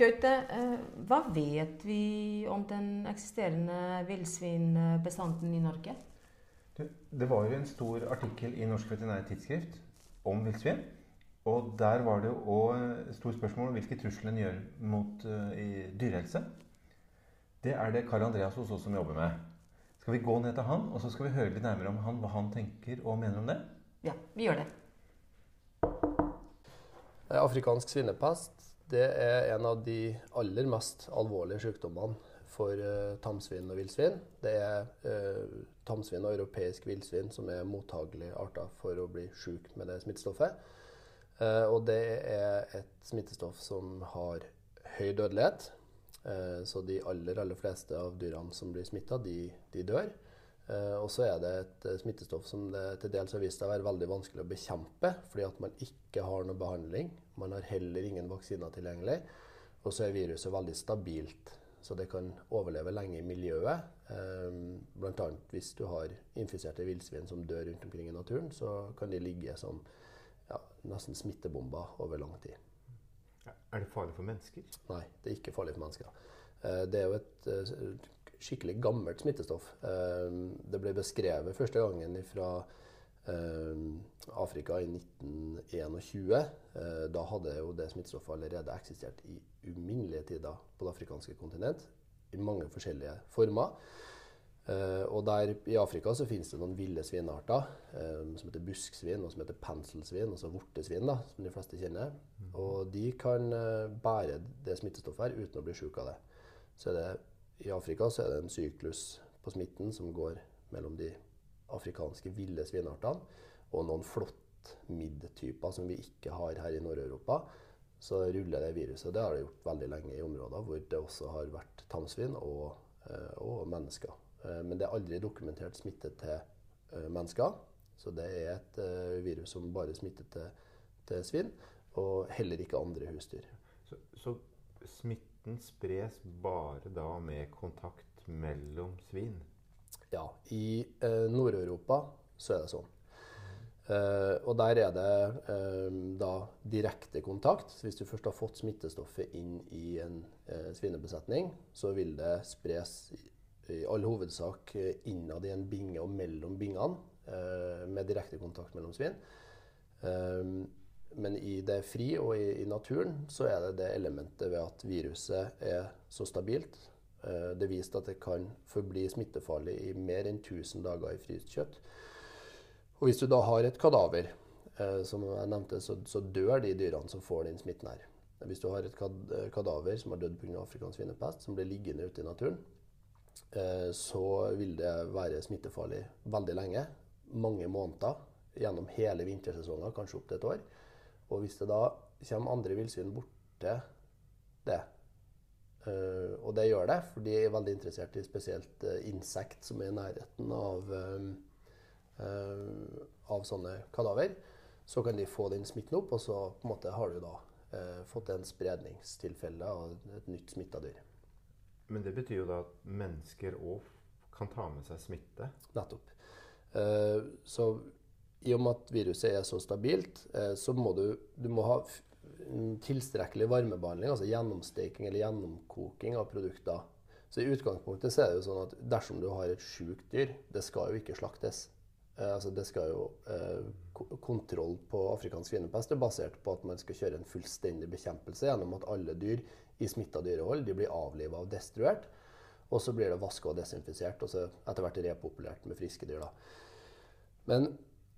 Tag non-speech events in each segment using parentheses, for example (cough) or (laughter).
Gaute, eh, hva vet vi om den eksisterende villsvinbestanden i Norge? Det, det var jo en stor artikkel i Norsk veterinær tidsskrift om villsvin. Og der var det òg stort spørsmål om hvilke trusler en gjør mot uh, dyrehelse. Det er det Karl Andreas hos oss som jobber med. Skal vi gå ned til han, og så skal vi høre litt nærmere om han, hva han tenker og mener om det? Ja, vi gjør det. Afrikansk svinepest det er en av de aller mest alvorlige sykdommene for uh, tamsvin og villsvin. Det er uh, tamsvin og europeisk villsvin som er mottagelige arter for å bli syk med det smittestoffet. Uh, og det er et smittestoff som har høy dødelighet. Så de aller, aller fleste av dyrene som blir smitta, de, de, dør. Og så er det et smittestoff som det til dels har vist seg å være veldig vanskelig å bekjempe, fordi at man ikke har noe behandling. Man har heller ingen vaksiner tilgjengelig. Og så er viruset veldig stabilt, så det kan overleve lenge i miljøet. Bl.a. hvis du har infiserte villsvin som dør rundt omkring i naturen, så kan de ligge som ja, nesten smittebomber over lang tid. Er det farlig for mennesker? Nei, det er ikke farlig for mennesker. Eh, det er jo et eh, skikkelig gammelt smittestoff. Eh, det ble beskrevet første gangen fra Afrika i 1921. Da hadde jo det smittestoffet allerede eksistert i uminnelige tider på det afrikanske kontinent. I mange forskjellige former. Uh, og der I Afrika så finnes det noen ville svinarter som heter busksvin og som heter penselsvin, altså vortesvin, da, som de fleste kjenner. Mm. Og de kan bære det smittestoffet her uten å bli syk av det. Så det, I Afrika så er det en syklus på smitten som går mellom de afrikanske ville svinartene og noen flåttmidd-typer som vi ikke har her i Nord-Europa. Så ruller det viruset. Det har det gjort veldig lenge i områder hvor det også har vært tamsvin og, uh, og mennesker. Eh, men det er aldri dokumentert smitte til eh, mennesker. Så det er et eh, virus som bare smitter til, til svin, og heller ikke andre husdyr. Så, så, smitten spres bare da med kontakt mellom svin? Ja. I eh, Nord-Europa så er det sånn. Uh, og der er det uh, da direkte kontakt. Hvis du først har fått smittestoffet inn i en uh, svinebesetning, så vil det spres i all hovedsak innad i en binge og mellom bingene, med direkte kontakt mellom svin. Men i det fri og i, i, naturen så er det det elementet ved at viruset er så stabilt. Det er vist at det kan forbli smittefarlig i mer enn 1000 dager i fryst kjøtt. Og hvis du da har et kadaver, som jeg nevnte, så, så dør de dyrene som får den smitten her. Hvis du har et kadaver som har dødd pga. afrikansk svinepest, som blir liggende ute i naturen, Eh, så vil det være smittefarlig veldig lenge. Mange måneder gjennom hele vintersesongen, kanskje opp til et år. Og hvis det da kommer andre villsvin borte det, eh, og det gjør det, for de er veldig interessert i spesielt uh, insekt som er i nærheten av, av sånne kadaver, så kan de få den smitten opp, og så på en måte har du da fått en spredningstilfelle av et nytt smitta dyr. Men det betyr jo da at mennesker òg kan ta med seg smitte? Nettopp. Uh, så i og med at viruset er så stabilt, uh, så må du, du må ha tilstrekkelig varmebehandling, altså gjennomsteking eller gjennomkoking av produkter. Så i utgangspunktet så er det jo sånn at dersom du har et sjukt dyr, det skal jo ikke slaktes. Eh, altså det skal jo Kontroll på afrikansk svinepest er basert på at man skal kjøre en fullstendig bekjempelse gjennom at alle dyr i smitta dyrehold. De blir avliva og destruert. Og så blir det vaska og desinfisert, og så etter hvert repopulert med friske dyr. da. Men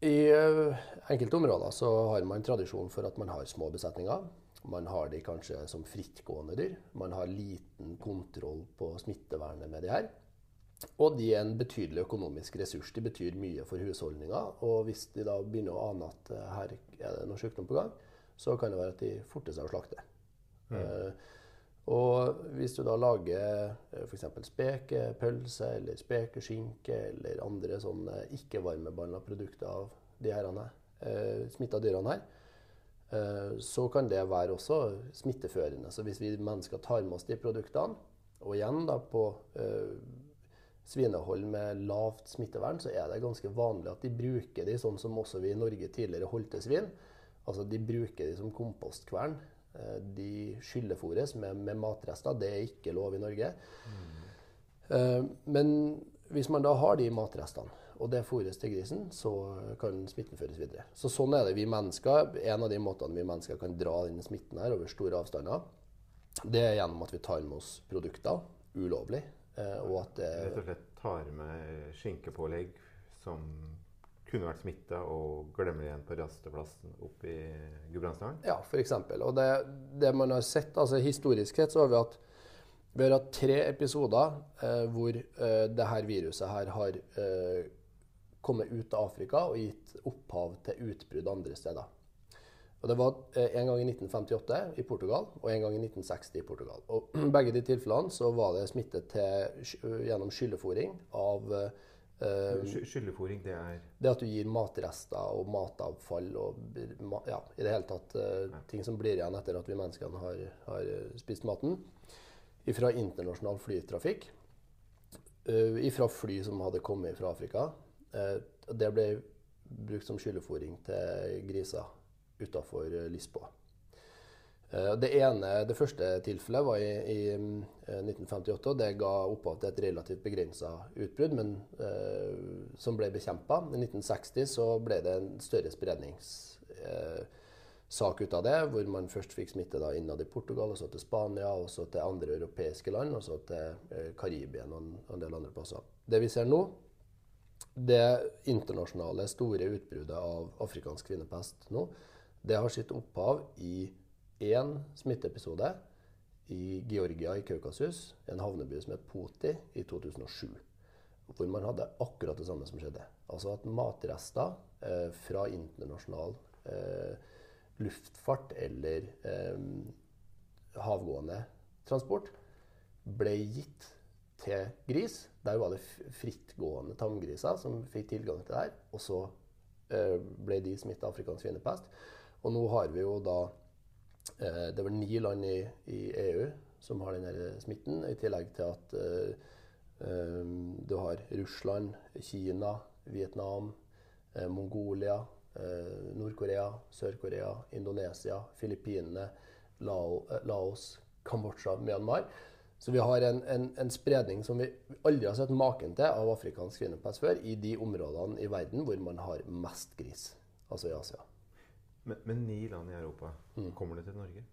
i uh, enkelte områder så har man tradisjon for at man har små besetninger. Man har de kanskje som frittgående dyr. Man har liten kontroll på smittevernet med de her. Og de er en betydelig økonomisk ressurs. De betyr mye for husholdninga. Og hvis de da begynner å ane at uh, her er det noe sykdom på gang, så kan det være at de forter seg å slakte. Mm. Og hvis du da lager eh, f.eks. spekepølse eller spekeskinke eller andre sånne ikke-varmebehandla produkter av de herrene, eh, smitta dyrene her, eh, så kan det være også smitteførende. Så hvis vi mennesker tar med oss de produktene, og igjen da på eh, svinehold med lavt smittevern, så er det ganske vanlig at de bruker de sånn som også vi i Norge tidligere holdt til svin. Altså de bruker de som kompostkvern de skyllefòres med, med matrester. Det er ikke lov i Norge. Mm. men hvis man da har de matrestene, og det fôres til grisen, så kan smitten føres videre. Så sånn er det vi mennesker. En av de måtene vi mennesker kan dra denne smitten her over store avstander, det er gjennom at vi tar med oss produkter ulovlig. eh, Og at det Rett og slett tar med skinkepålegg som kunne vært smitta, og glemmer igjen på rasteplassen oppe i Gudbrandsdalen. Ja, f.eks. Og det, det man har sett, altså historisk sett, så har vi hatt, vi har hatt tre episoder eh, hvor eh, det her viruset her har eh, kommet ut av Afrika og gitt opphav til utbrudd andre steder. Og Det var eh, en gang i 1958 i Portugal og en gang i 1960 i Portugal. Og (clears throat) Begge de tilfellene så var det smitte til, gjennom skyllefòring av eh, Skyllefòring, det er det at du gir matrester og matavfall og ja, i det hele tatt eh, ting som blir igjen etter at vi menneskene har, har eh, spist maten, fra internasjonal flytrafikk, uh, fra fly som hadde kommet fra Afrika. Eh, det ble brukt som skyllefòring til griser utafor Lisboa. Eh, Det ene, det første tilfellet var i, i eh, 1958, og det ga opphav til et relativt begrensa utbrudd, men eh, som ble bekjempa. I 1960 så ble det en større spredningssak eh, ut av det, hvor man først fikk smitte da innad i Portugal, og så til Spania, og så til andre europeiske land, og så til eh, Karibien og en, og en del andre plasser. Det vi ser nå, det internasjonale store utbruddet av afrikansk kvinnepest nå, det har sitt opphav i én smitteepisode i Georgia i Kaukasus, en havneby som het Poti, i 2007. Hvor man hadde akkurat det samme som skjedde. Altså at matrester eh, fra internasjonal eh, luftfart eller eh, havgående transport ble gitt til gris. Der var det frittgående tamgriser som fikk tilgang til det her. Og så eh, ble de smitta afrikansk svinepest. Og nå har vi jo da Det er vel ni land i, i EU som har denne smitten, i tillegg til at eh, eh, du har Russland, Kina, Vietnam, eh, Mongolia, eh, Nord-Korea, Sør-Korea, Indonesia, Filippinene, Lao, eh, Laos, Kambodsja, Myanmar. Så vi har en, en, en spredning som vi aldri har sett maken til av afrikansk svinepest før, i de områdene i verden hvor man har mest gris, altså i Asia. Men, men ni land i Europa. Kommer det til Norge?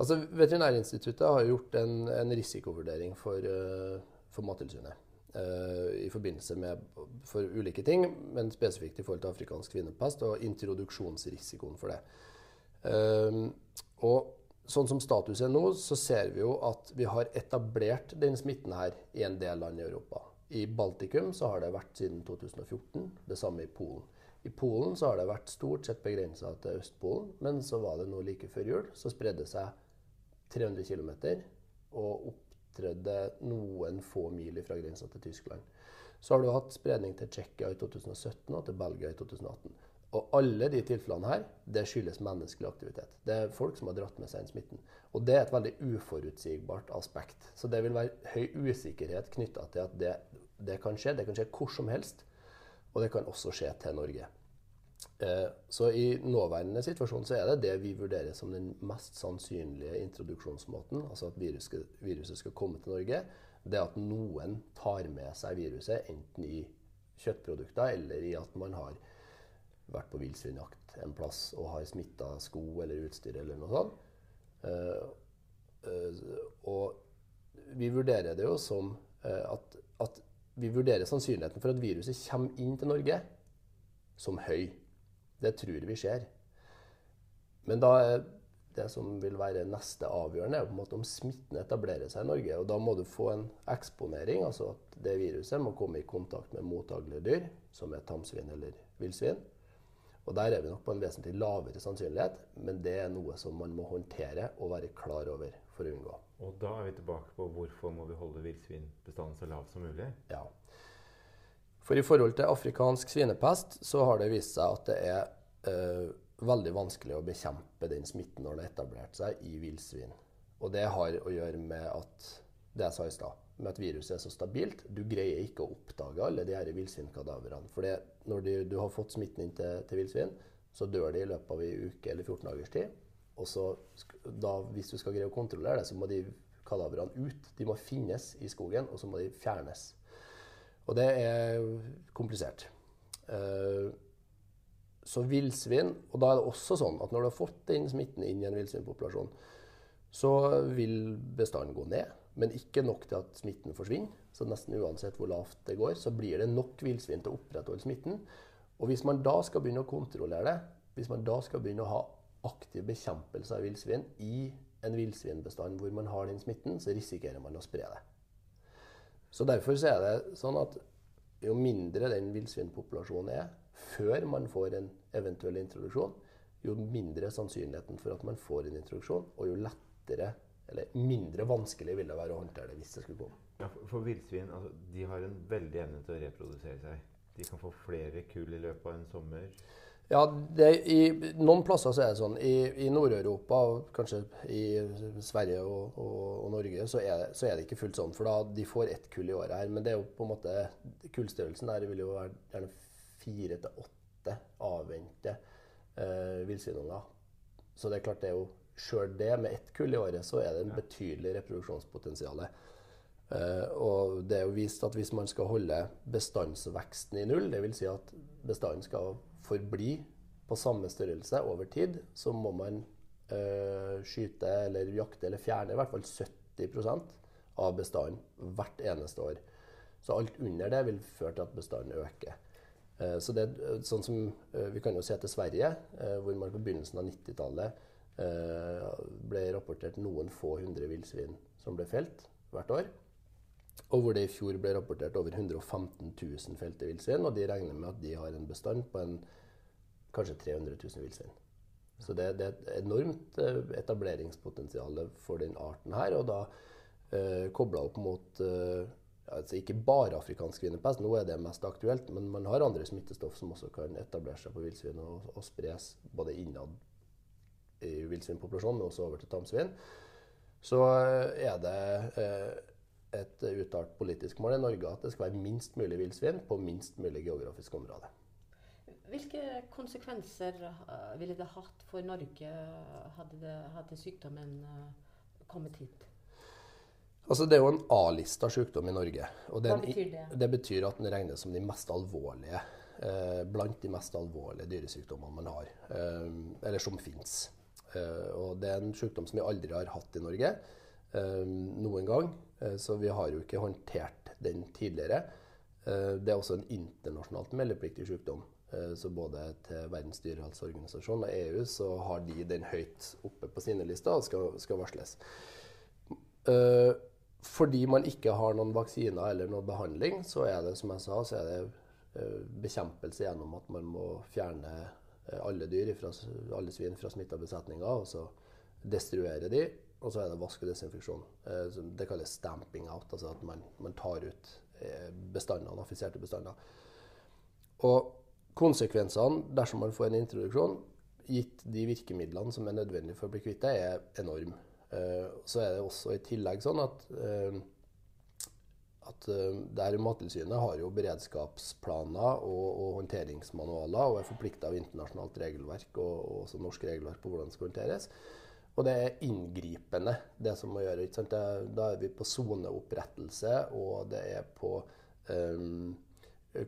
Altså, Veterinærinstituttet har gjort en, en risikovurdering for, eh, for Mattilsynet. eh, I forbindelse med for ulike ting, men spesifikt i forhold til afrikansk kvinnepest og introduksjonsrisikoen for det. Eh, og sånn som status er nå, så ser vi jo at vi har etablert den smitten her i en del land i Europa. I Baltikum så har det vært siden 2014, det samme i Polen. I Polen så har det vært stort sett begrensa til Østpolen, men så var det nå like før jul, så spredde det seg 300 km og opptredde noen få mil fra grensa til Tyskland. Så har du hatt spredning til Tsjekkia i 2017 og til Belgia i 2018. Og alle de tilfellene her, det skyldes menneskelig aktivitet. Det er folk som har dratt med seg den smitten. Og det er et veldig uforutsigbart aspekt. Så det vil være høy usikkerhet knytta til at det, det kan skje. Det kan skje hvor som helst. Og det kan også skje til Norge. Eh, Så i nåværende situasjon så er det det vi vurderer som den mest sannsynlige introduksjonsmåten, altså at viruset skal komme til Norge, det at noen tar med seg viruset enten i kjøttprodukter eller i at man har vært på villsvinjakt en plass og har smitta sko eller utstyr eller noe sånt. Eh, eh, og vi vurderer det jo som at, at vi vurderer sannsynligheten for at viruset kommer inn til Norge som høy. Det tror vi skjer. Men da er det som vil være neste avgjørende, er på en måte om smitten etablerer seg i Norge. Og da må du få en eksponering, altså at det viruset må komme i kontakt med mottagelige dyr, som er tamsvin eller villsvin. Og der er vi nok på en vesentlig lavere sannsynlighet, men det er noe som man må håndtere og være klar over for å unngå. Vi tilbake på hvorfor må vi holde villsvinbestanden så lav som mulig? Ja. For i forhold til afrikansk svinepest så har det vist seg at det er eh, veldig vanskelig å bekjempe den smitten når den har etablert seg i villsvin. Og det har å gjøre med at det jeg sa i stad, med at viruset er så stabilt. Du greier ikke å oppdage alle de her villsvinkadavrene. For når du, du har fått smitten inn til, til villsvin, så dør de i løpet av en uke eller 14 dagers tid. Og så, da, hvis du skal greie å kontrollere det, så må de kadavrene ut. De må finnes i skogen, og så må de fjernes. Og det er komplisert. Uh, så villsvin Og da er det også sånn at når du har fått den smitten inn i en villsvinpopulasjon, så vil bestanden gå ned. Men ikke nok til at smitten forsvinner. Så nesten uansett hvor lavt det går, så blir det nok villsvin til å opprettholde smitten. Og hvis man da skal begynne å kontrollere det, hvis man da skal begynne å ha aktiv bekjempelse av villsvin i en villsvinbestand hvor man har den smitten, så risikerer man å spre det. Så derfor så er det sånn at jo mindre den villsvinpopulasjonen er før man får en eventuell introduksjon, jo mindre sannsynligheten for at man får en introduksjon, og jo lettere eller mindre vanskelig vil det være å håndtere det hvis det skulle komme. Ja, for, villsvin altså, har en veldig evne til å reprodusere seg. De kan få flere kull i løpet av en sommer. Ja, det, i noen plasser så er det sånn. I, i Nord-Europa, kanskje i Sverige og, og, og Norge, så er, det, så er, det, ikke fullt sånn. For da de får ett kull i året her. Men det er jo på en måte kullstørrelsen der vil jo være gjerne fire til åtte avvente eh, villsvinunger. Så det er klart det er jo sjøl det med ett kull i året, så er det en betydelig reproduksjonspotensial. Uh, og det er jo vist at hvis man skal holde bestandsveksten i null, dvs. Si at bestanden skal forbli på samme størrelse over tid, så må man øh, skyte eller jakte eller fjerne i hvert fall 70% av bestanden hvert eneste år. Så alt under det vil føre til at bestanden øker. Uh, så det, sånn som, Vi kan jo se til Sverige, hvor man på begynnelsen av 90-tallet ble rapportert noen få hundre villsvin som ble felt hvert år. Og hvor det i fjor ble rapportert over 115 000 felte villsvin. Og de regner med at de har en bestand på en, kanskje 300 000 villsvin. Så det, det, er et enormt eh, etableringspotensial for den arten her. Og da eh, kobla opp mot eh, altså ikke bare afrikansk svinepest, nå er det mest aktuelt, men man har andre smittestoff som også kan etablere seg på villsvin og, og, spres både innad i villsvinpopulasjonen, men også over til tamsvin. Så eh, er det eh, et uttalt politisk mål i Norge at det skal være minst mulig villsvin på minst mulig geografisk område. Hvilke konsekvenser uh, ville det hatt for Norge hadde, det, hadde sykdommen uh, kommet hit? Altså, det er jo en A-lista sykdom i Norge. Og Hva betyr det? Det betyr at den regnes som de mest alvorlige, eh, blant de mest alvorlige dyresykdommene man har, eh, eller som fins. Eh, og det er en sykdom som vi aldri har hatt i Norge noen gang. Eh, så vi har jo ikke håndtert den tidligere. Eh, det er også en internasjonalt meldepliktig sykdom. Eh, så både til Verdens dyrehelseorganisasjon og EU så har de den høyt oppe på sine lister og skal, skal varsles. Fordi man ikke har noen vaksiner eller noen behandling, så er det som jeg sa, så er det bekjempelse gjennom at man må fjerne alle dyr, fra, alle svin fra smitta besetninger, og så destruere de. Og så er det vask og desinfeksjon. Eh, det kalles stamping out, altså at man, man tar ut eh, bestandene, affiserte bestander. Og konsekvensene dersom man får en introduksjon, gitt de virkemidlene som er nødvendige for å bli kvitt det, er enorm. Eh, så er det også i tillegg sånn at, at der Mattilsynet har jo beredskapsplaner og, og håndteringsmanualer og er forplikta av internasjonalt regelverk og, og også norsk regelverk på hvordan det skal håndteres. Og det er inngripende, det som må gjøre. Det, da er vi på soneopprettelse, og det er på um,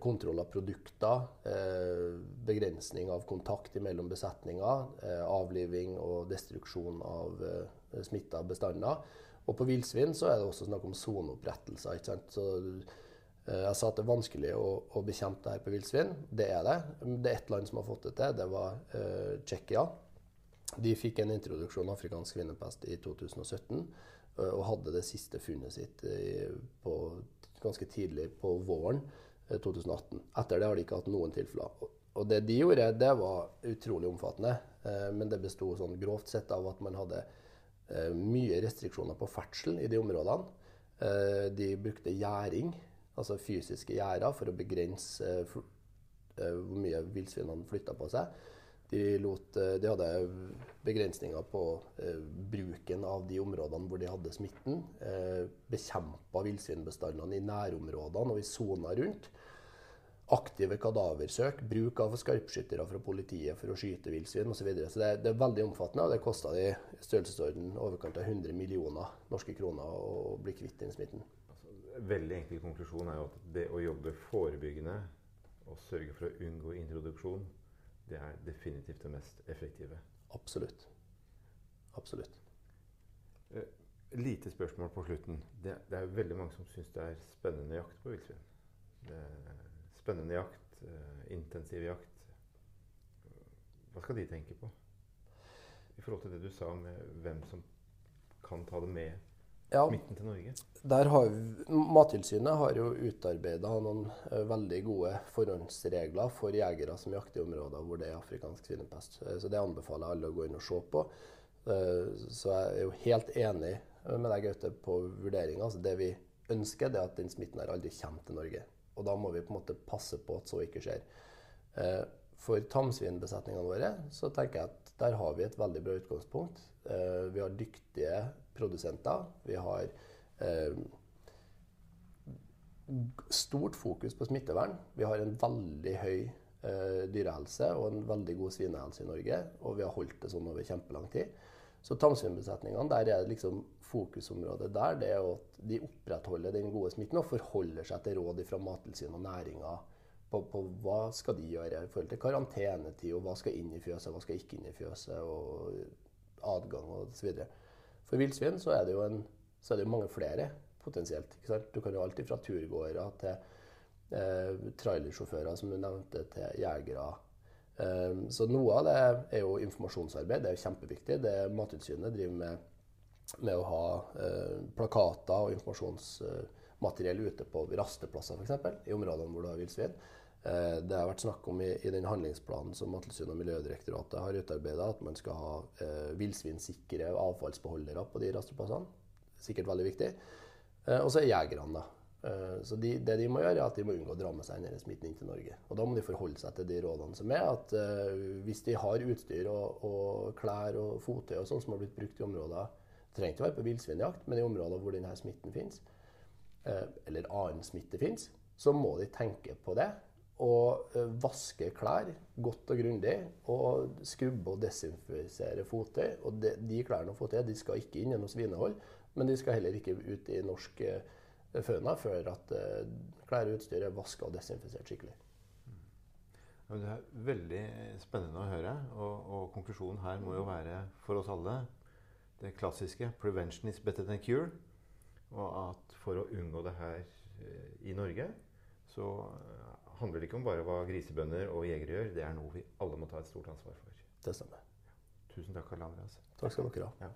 kontroll av produkter, eh, begrensning av kontakt mellom besetninger, eh, avliving og destruksjon av eh, smitta bestander. Og på villsvin så er det også snakk om soneopprettelser. Så eh, jeg sa at det er vanskelig å, å bekjempe det her på villsvin. Det er det. Det er ett land som har fått det til. Det var eh, Tsjekkia. De fikk en introduksjon av afrikansk svinepest i 2017 og hadde det siste funnet sitt på, ganske tidlig på våren 2018. Etter det har de ikke hatt noen tilfeller. Og det de gjorde, det var utrolig omfattende. Men det besto sånn grovt sett av at man hadde mye restriksjoner på ferdsel i de områdene. De brukte gjæring, altså fysiske gjerder, for å begrense hvor mye villsvinene flytta på seg. De, lot, eh, de hadde begrensninger på eh, bruken av de områdene hvor de hadde smitten. Eh, Bekjempa villsvinbestandene i nærområdene og i sona rundt. aktive kadaversøk, bruk av skarpskyttere fra politiet for å skyte villsvin osv. Så, så det, det, er veldig omfattende, og det kosta i størrelsesorden overkant av 100 millioner norske kroner å bli kvitt den smitten. Altså, veldig enkel konklusjon er jo at det å jobbe forebyggende og sørge for å unngå introduksjon, det er definitivt det mest effektive. Absolutt. Absolutt. Eh, lite spørsmål på slutten. Det, det er veldig mange som syns det er spennende jakt på villsvin. Spennende jakt, eh, intensiv jakt. Hva skal de tenke på? I forhold til det du sa med hvem som kan ta det med ja, smitten til Norge? Der har Mattilsynet har jo utarbeida noen uh, veldig gode forhåndsregler for jegere som jakter i områder hvor det er afrikansk svinepest. Uh, så Det anbefaler alle å gå inn og se på. Uh, så jeg er jo helt enig med deg, Gaute, på vurderinga. Altså det vi ønsker, det er at den smitten her aldri kommer til Norge. Og da må vi på en måte passe på at så ikke skjer. Eh, for tamsvinbesetningene våre så tenker jeg at der har vi et veldig bra utgangspunkt. Eh, vi har dyktige produsenter. Vi har eh, stort fokus på smittevern. Vi har en veldig høy dyrehelse og en veldig god svinehelse i Norge. Og vi har holdt det sånn over kjempelang tid. Så tamsvinbesetningene, der er liksom fokusområdet der det er at de opprettholder den gode smitten og forholder seg til råd fra Mattilsynet og næringa på, på, hva skal de gjøre i forhold til karantenetid, og hva skal inn i fjøset, hva skal ikke inn i fjøset, og adgang osv. For villsvin så er det jo mange flere potensielt. Du kan jo alltid fra turgåere til eh, trailersjåfører, som du nevnte, til jegere Eh, så noe av det er jo informasjonsarbeid. Det er jo kjempeviktig. Det Mattilsynet driver med, med å ha eh, plakater og informasjonsmateriell ute på rasteplasser f.eks. i områdene hvor du har villsvin. Eh, det har vært snakk om i, i den handlingsplanen som Mattilsynet og Miljødirektoratet har utarbeida, at man skal ha eh, villsvinsikre avfallsbeholdere på de rasteplassene. Sikkert veldig viktig. Eh, og så er jegerne, da. Eh, så de, det de må gjøre, er at de må unngå å dra med seg denne smitten inn til Norge. Og Da må de forholde seg til de rådene som er. at eh, Hvis de har utstyr og, og klær og fottøy og sånn som har blitt brukt i områder trenger ikke være på villsvinjakt, men i områder hvor denne smitten finnes, uh, eller annen smitte finnes, så må de tenke på det. Og uh, vaske klær godt og grundig. Og skrubbe og desinfisere fottøy. Og de, de klærne og fottøy de skal ikke inn gjennom svinehold, men de skal heller ikke ut i norsk uh, føna før at uh, klær og utstyr er vaska og desinfisert skikkelig. Det er veldig spennende å høre. Og, og, konklusjonen her må jo være for oss alle det klassiske 'prevention is better than cure'. Og at for å unngå det her i Norge, så handler det ikke om bare hva grisebønder og jegere gjør. Det er noe vi alle må ta et stort ansvar for. Det stemmer. Tusen takk, Karl Andreas. Takk skal dere ha. Ja.